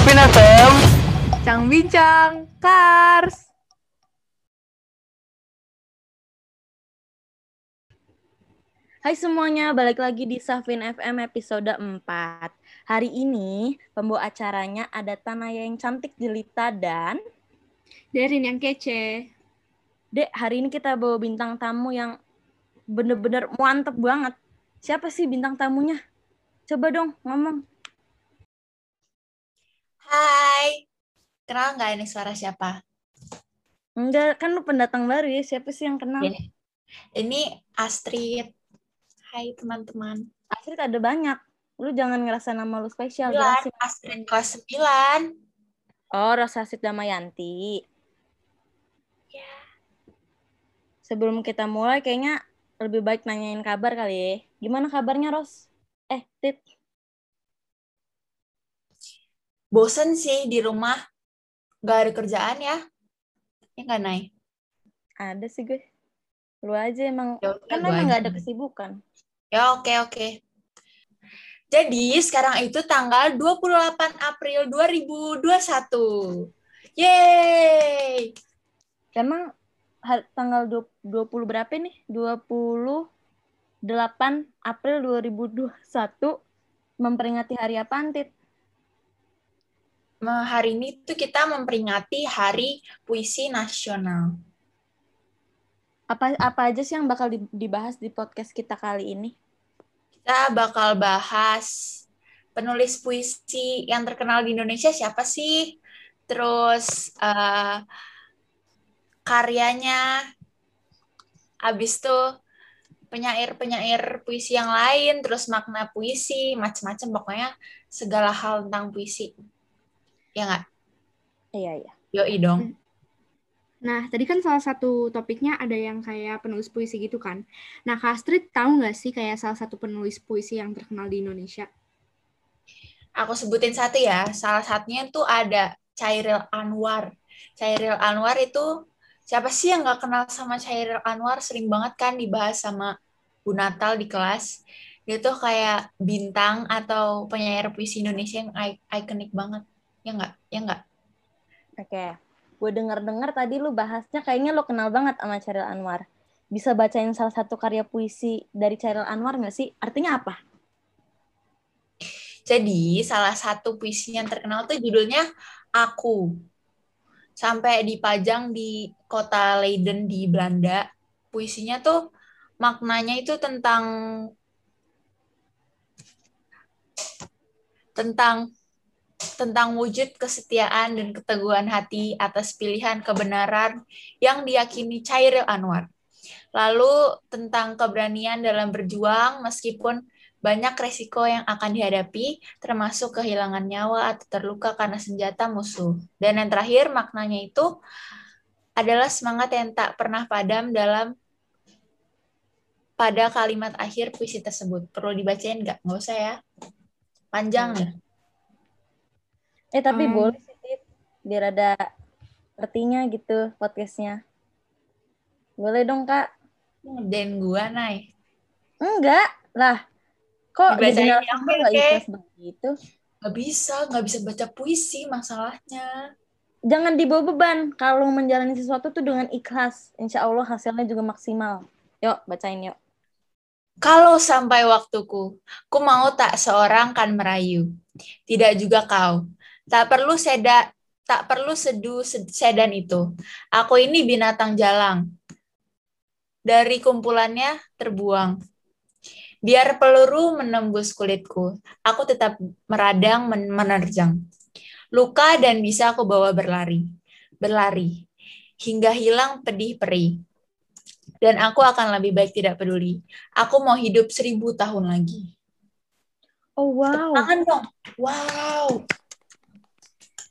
Sapin FM. Cang Bincang Kars. Hai semuanya, balik lagi di Safin FM episode 4. Hari ini pembawa acaranya ada Tanaya yang cantik jelita dan Derin yang kece. Dek, hari ini kita bawa bintang tamu yang bener-bener mantep banget. Siapa sih bintang tamunya? Coba dong ngomong. Hai, kenal nggak ini suara siapa? Enggak, kan lu pendatang baru ya. Siapa sih yang kenal? Iya. Ini Astrid. Hai teman-teman. Astrid ada banyak. Lu jangan ngerasa nama lu spesial. Sembilan, jelasin. Astrid kelas 9. Oh, Rosa Astrid Damayanti. Ya. Sebelum kita mulai, kayaknya lebih baik nanyain kabar kali ya. Gimana kabarnya, Ros? Eh, Tit. Bosen sih di rumah. Gak ada kerjaan ya. Ya nggak, Nay? Ada sih gue. Lu aja emang. Ya Kan emang aja. gak ada kesibukan. Ya oke oke. Jadi sekarang itu tanggal 28 April 2021. Yeay! Emang tanggal du- 20 berapa nih? 28 April 2021 memperingati hari apa, Tit? Hari ini tuh kita memperingati Hari Puisi Nasional. Apa apa aja sih yang bakal di- dibahas di podcast kita kali ini? Kita bakal bahas penulis puisi yang terkenal di Indonesia siapa sih? Terus eh, karyanya, abis itu penyair-penyair puisi yang lain, terus makna puisi, macam-macam pokoknya segala hal tentang puisi. Ya nggak? Iya, iya. Yoi dong. Nah, tadi kan salah satu topiknya ada yang kayak penulis puisi gitu kan. Nah, Kak Astrid tahu nggak sih kayak salah satu penulis puisi yang terkenal di Indonesia? Aku sebutin satu ya. Salah satunya tuh ada Chairil Anwar. Chairil Anwar itu siapa sih yang nggak kenal sama Chairil Anwar? Sering banget kan dibahas sama Bu Natal di kelas. Dia tuh kayak bintang atau penyair puisi Indonesia yang ikonik banget. Ya nggak? Ya nggak? Oke. Gue denger-dengar tadi lu bahasnya kayaknya lu kenal banget sama Chairil Anwar. Bisa bacain salah satu karya puisi dari Chairil Anwar nggak sih? Artinya apa? Jadi salah satu puisi yang terkenal tuh judulnya Aku. Sampai dipajang di kota Leiden di Belanda. Puisinya tuh maknanya itu tentang tentang tentang wujud kesetiaan dan keteguhan hati atas pilihan kebenaran yang diyakini Chairil Anwar. Lalu tentang keberanian dalam berjuang meskipun banyak resiko yang akan dihadapi, termasuk kehilangan nyawa atau terluka karena senjata musuh. Dan yang terakhir, maknanya itu adalah semangat yang tak pernah padam dalam pada kalimat akhir puisi tersebut. Perlu dibacain nggak? Nggak usah ya. Panjang ya. Eh tapi Hmm. boleh sih, Tit. Biar ada artinya gitu podcastnya. Boleh dong, Kak? Ngerjain gua, Nay. Enggak. Lah, kok jadi nggak oke. ikhlas begitu? Nggak bisa, nggak bisa baca puisi masalahnya. Jangan dibawa beban. Kalau menjalani sesuatu tuh dengan ikhlas. Insya Allah hasilnya juga maksimal. Yuk, bacain yuk. Kalau sampai waktuku, ku mau tak seorang kan merayu. Tidak juga kau. Tak perlu seda, tak perlu seduh sed- sedan itu. Aku ini binatang jalang. Dari kumpulannya terbuang. Biar peluru menembus kulitku, aku tetap meradang men- menerjang. Luka dan bisa aku bawa berlari. Berlari. Hingga hilang pedih perih. Dan aku akan lebih baik tidak peduli. Aku mau hidup seribu tahun lagi. Oh, wow. Tangan dong. Wow.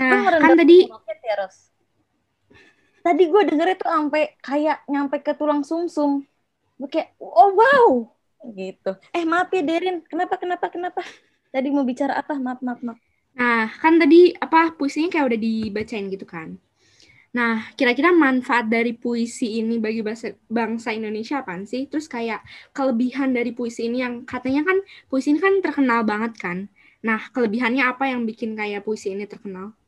Nah, kan tadi ya, Ros? Tadi gue denger itu sampai kayak nyampe ke tulang sumsum. Gue kayak, oh wow, gitu. Eh maaf ya Derin, kenapa kenapa kenapa? Tadi mau bicara apa? Maaf maaf maaf. Nah, kan tadi apa puisinya kayak udah dibacain gitu kan. Nah, kira-kira manfaat dari puisi ini bagi bangsa, bangsa Indonesia apaan sih? Terus kayak kelebihan dari puisi ini yang katanya kan puisi ini kan terkenal banget kan. Nah, kelebihannya apa yang bikin kayak puisi ini terkenal?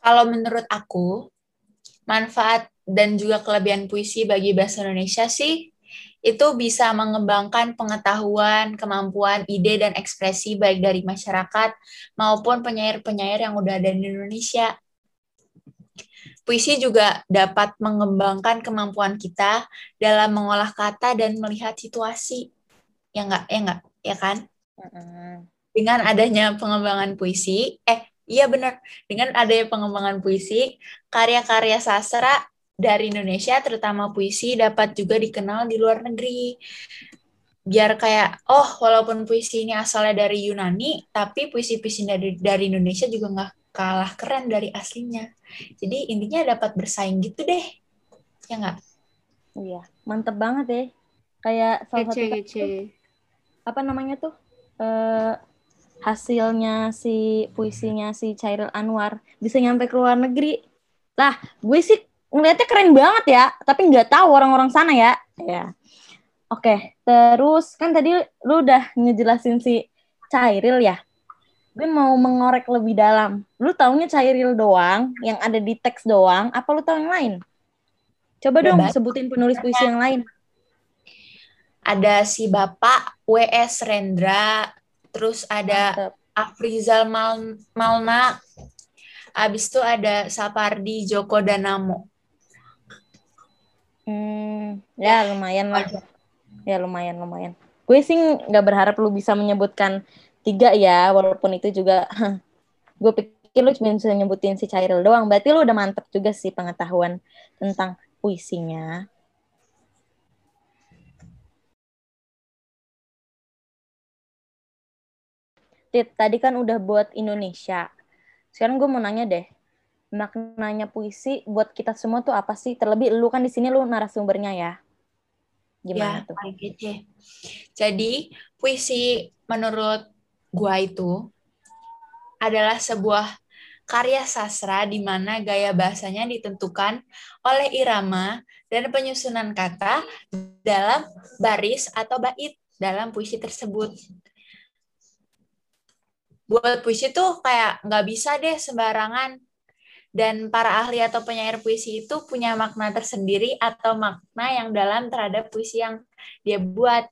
Kalau menurut aku, manfaat dan juga kelebihan puisi bagi bahasa Indonesia sih itu bisa mengembangkan pengetahuan, kemampuan, ide, dan ekspresi baik dari masyarakat maupun penyair-penyair yang udah ada di Indonesia. Puisi juga dapat mengembangkan kemampuan kita dalam mengolah kata dan melihat situasi. Ya enggak? Ya enggak? Ya kan? Dengan adanya pengembangan puisi, eh iya benar, dengan adanya pengembangan puisi, karya-karya sastra dari Indonesia, terutama puisi, dapat juga dikenal di luar negeri. Biar kayak, oh walaupun puisi ini asalnya dari Yunani, tapi puisi-puisi dari, dari Indonesia juga nggak kalah keren dari aslinya. Jadi intinya dapat bersaing gitu deh. Ya nggak? Iya, mantep banget deh. Kayak salah Kece, satu kece. apa namanya tuh eh, hasilnya si puisinya si Chairil Anwar bisa nyampe ke luar negeri. Lah, gue sih ngeliatnya keren banget ya, tapi nggak tahu orang-orang sana ya. Ya. Oke, terus kan tadi lu udah ngejelasin si Chairil ya. Gue mau mengorek lebih dalam. Lu taunya Chairil doang, yang ada di teks doang, apa lu tahu yang lain? Coba dong Bebas. sebutin penulis puisi yang lain. Ada si Bapak W.S. Rendra, terus ada Mantep. Afrizal Mal Malna, abis itu ada Sapardi Djoko Danamo. Hmm, ya lumayan lah. Ya lumayan lumayan. Gue sih nggak berharap lu bisa menyebutkan tiga ya, walaupun itu juga gue pikir lu cuma bisa nyebutin si Chairil doang. Berarti lu udah mantep juga sih pengetahuan tentang puisinya. Tit, tadi kan udah buat Indonesia. Sekarang gue mau nanya deh, maknanya puisi buat kita semua tuh apa sih? Terlebih lu kan di sini lu narasumbernya ya. Gimana ya, tuh? kece. Jadi, puisi menurut gua itu adalah sebuah karya sastra di mana gaya bahasanya ditentukan oleh irama dan penyusunan kata dalam baris atau bait dalam puisi tersebut. Buat puisi tuh kayak nggak bisa deh sembarangan. Dan para ahli atau penyair puisi itu punya makna tersendiri atau makna yang dalam terhadap puisi yang dia buat.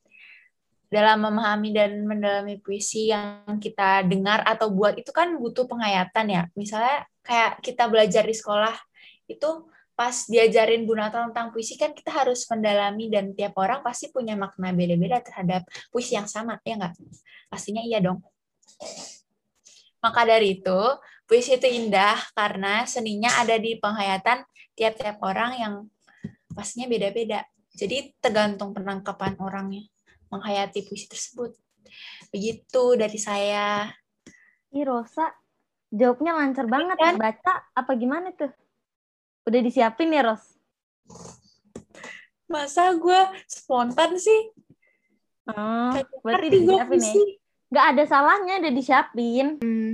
Dalam memahami dan mendalami puisi yang kita dengar atau buat itu kan butuh penghayatan ya. Misalnya kayak kita belajar di sekolah itu pas diajarin Bu Natal tentang puisi kan kita harus mendalami dan tiap orang pasti punya makna beda-beda terhadap puisi yang sama ya nggak? Pastinya iya dong maka dari itu puisi itu indah karena seninya ada di penghayatan tiap-tiap orang yang pastinya beda-beda. Jadi tergantung penangkapan orangnya menghayati puisi tersebut. Begitu dari saya. Ih Rosa, jawabnya lancar banget. Kan? Baca apa gimana tuh? Udah disiapin ya Ros? Masa gue spontan sih? Oh, Kayak berarti disiapin ya? Puisi. Gak ada salahnya udah disiapin. Hmm.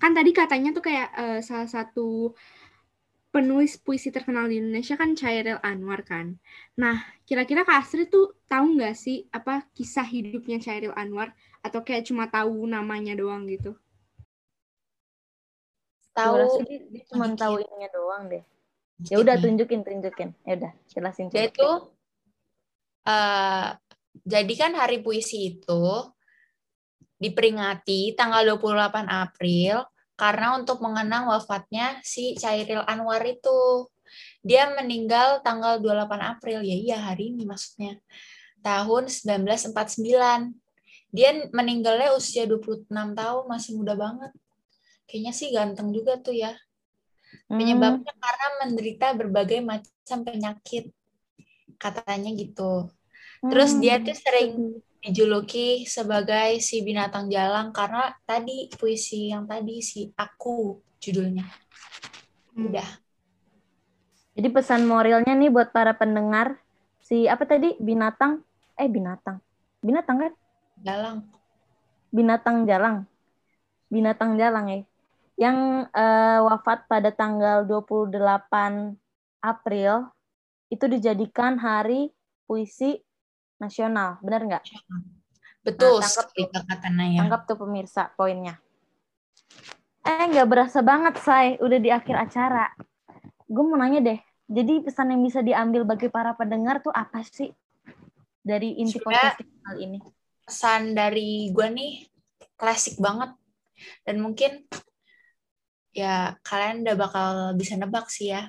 Kan tadi katanya tuh kayak eh, salah satu penulis puisi terkenal di Indonesia kan Chairil Anwar kan. Nah, kira-kira Kak Astrid tuh tahu nggak sih apa kisah hidupnya Chairil Anwar atau kayak cuma tahu namanya doang gitu? Tahu dia, cuma tahu ininya doang deh. Ya udah tunjukin, tunjukin. Ya udah, jelasin. Dia itu eh jadi kan hari puisi itu diperingati tanggal 28 April karena untuk mengenang wafatnya si Chairil Anwar itu. Dia meninggal tanggal 28 April, ya iya hari ini maksudnya. Tahun 1949. Dia meninggalnya usia 26 tahun, masih muda banget. Kayaknya sih ganteng juga tuh ya. Hmm, Penyebabnya karena menderita berbagai macam penyakit. Katanya gitu. Terus dia hmm. tuh sering dijuluki sebagai si binatang jalang karena tadi puisi yang tadi si aku judulnya. Udah. Jadi pesan moralnya nih buat para pendengar, si apa tadi binatang, eh binatang, binatang kan? Jalang. Binatang jalang, binatang jalang ya, yang eh, wafat pada tanggal 28 April itu dijadikan hari puisi nasional, benar nggak? Betul Nah, tangkap tuh. kata Naya. Anggap tuh pemirsa poinnya. Eh, nggak berasa banget, Say. Udah di akhir acara. Gue mau nanya deh. Jadi pesan yang bisa diambil bagi para pendengar tuh apa sih? Dari inti podcast kali ini. Pesan dari gue nih klasik banget. Dan mungkin ya kalian udah bakal bisa nebak sih ya.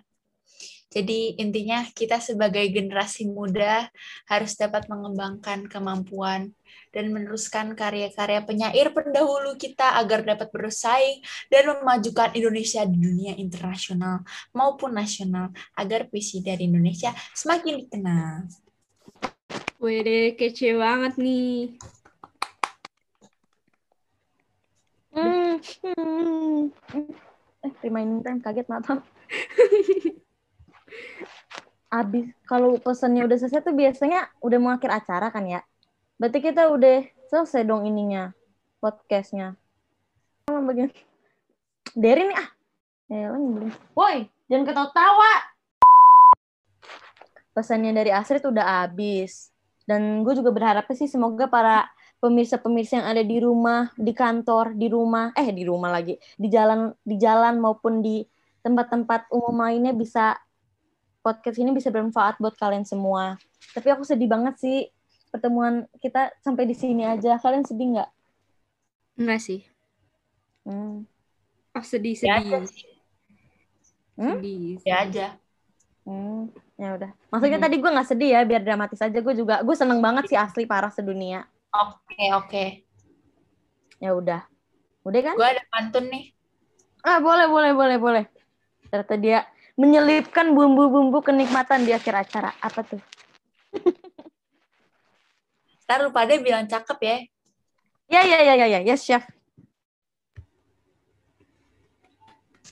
Jadi intinya kita sebagai generasi muda harus dapat mengembangkan kemampuan dan meneruskan karya-karya penyair pendahulu kita agar dapat bersaing dan memajukan Indonesia di dunia internasional maupun nasional agar puisi dari Indonesia semakin dikenal. Wede, kece banget nih. Hmm, hmm. Eh, reminding time kaget maaf. Abis kalau pesannya udah selesai tuh biasanya udah mau akhir acara kan ya. Berarti kita udah selesai dong ininya podcastnya. Sama bagian Derin nih ah. Ya, lo nyebelin. Woi, jangan ketawa-tawa. Pesannya dari Astrid udah habis. Dan gue juga berharapnya sih semoga para pemirsa-pemirsa yang ada di rumah, di kantor, di rumah, eh di rumah lagi, di jalan, di jalan maupun di tempat-tempat umum lainnya bisa podcast ini bisa bermanfaat buat kalian semua. Tapi aku sedih banget sih pertemuan kita sampai di sini aja. Kalian sedih nggak? Enggak sih. Hmm. Oh, sedih, Ya sedih. aja sih, Hmm? Sedih. ya aja. Hmm. Ya udah. Maksudnya Hmm. tadi gue nggak sedih ya, biar dramatis aja. Gue juga, gue seneng banget sih asli parah sedunia. Oke, oke. Ya udah. Udah kan? Gue ada pantun nih. Ah boleh, boleh, boleh, boleh. Ternyata dia menyelipkan bumbu-bumbu kenikmatan di akhir acara. Apa tuh? Ntar lu pada bilang cakep ya. Ya, ya, ya, ya, ya, yes chef.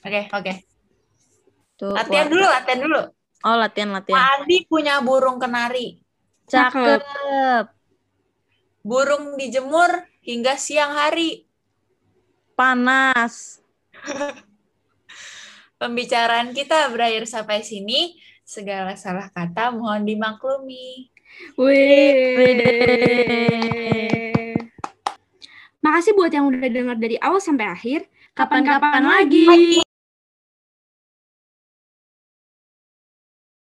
Oke, oke. Tuh, Latihan wah. dulu, latihan dulu. Oh latihan, latihan. Adi punya burung kenari. Cakep. Burung dijemur hingga siang hari. Panas. Pembicaraan kita berakhir sampai sini. Segala salah kata mohon dimaklumi. Wih. Makasih buat yang udah dengar dari awal sampai akhir. Kapan-kapan lagi. lagi.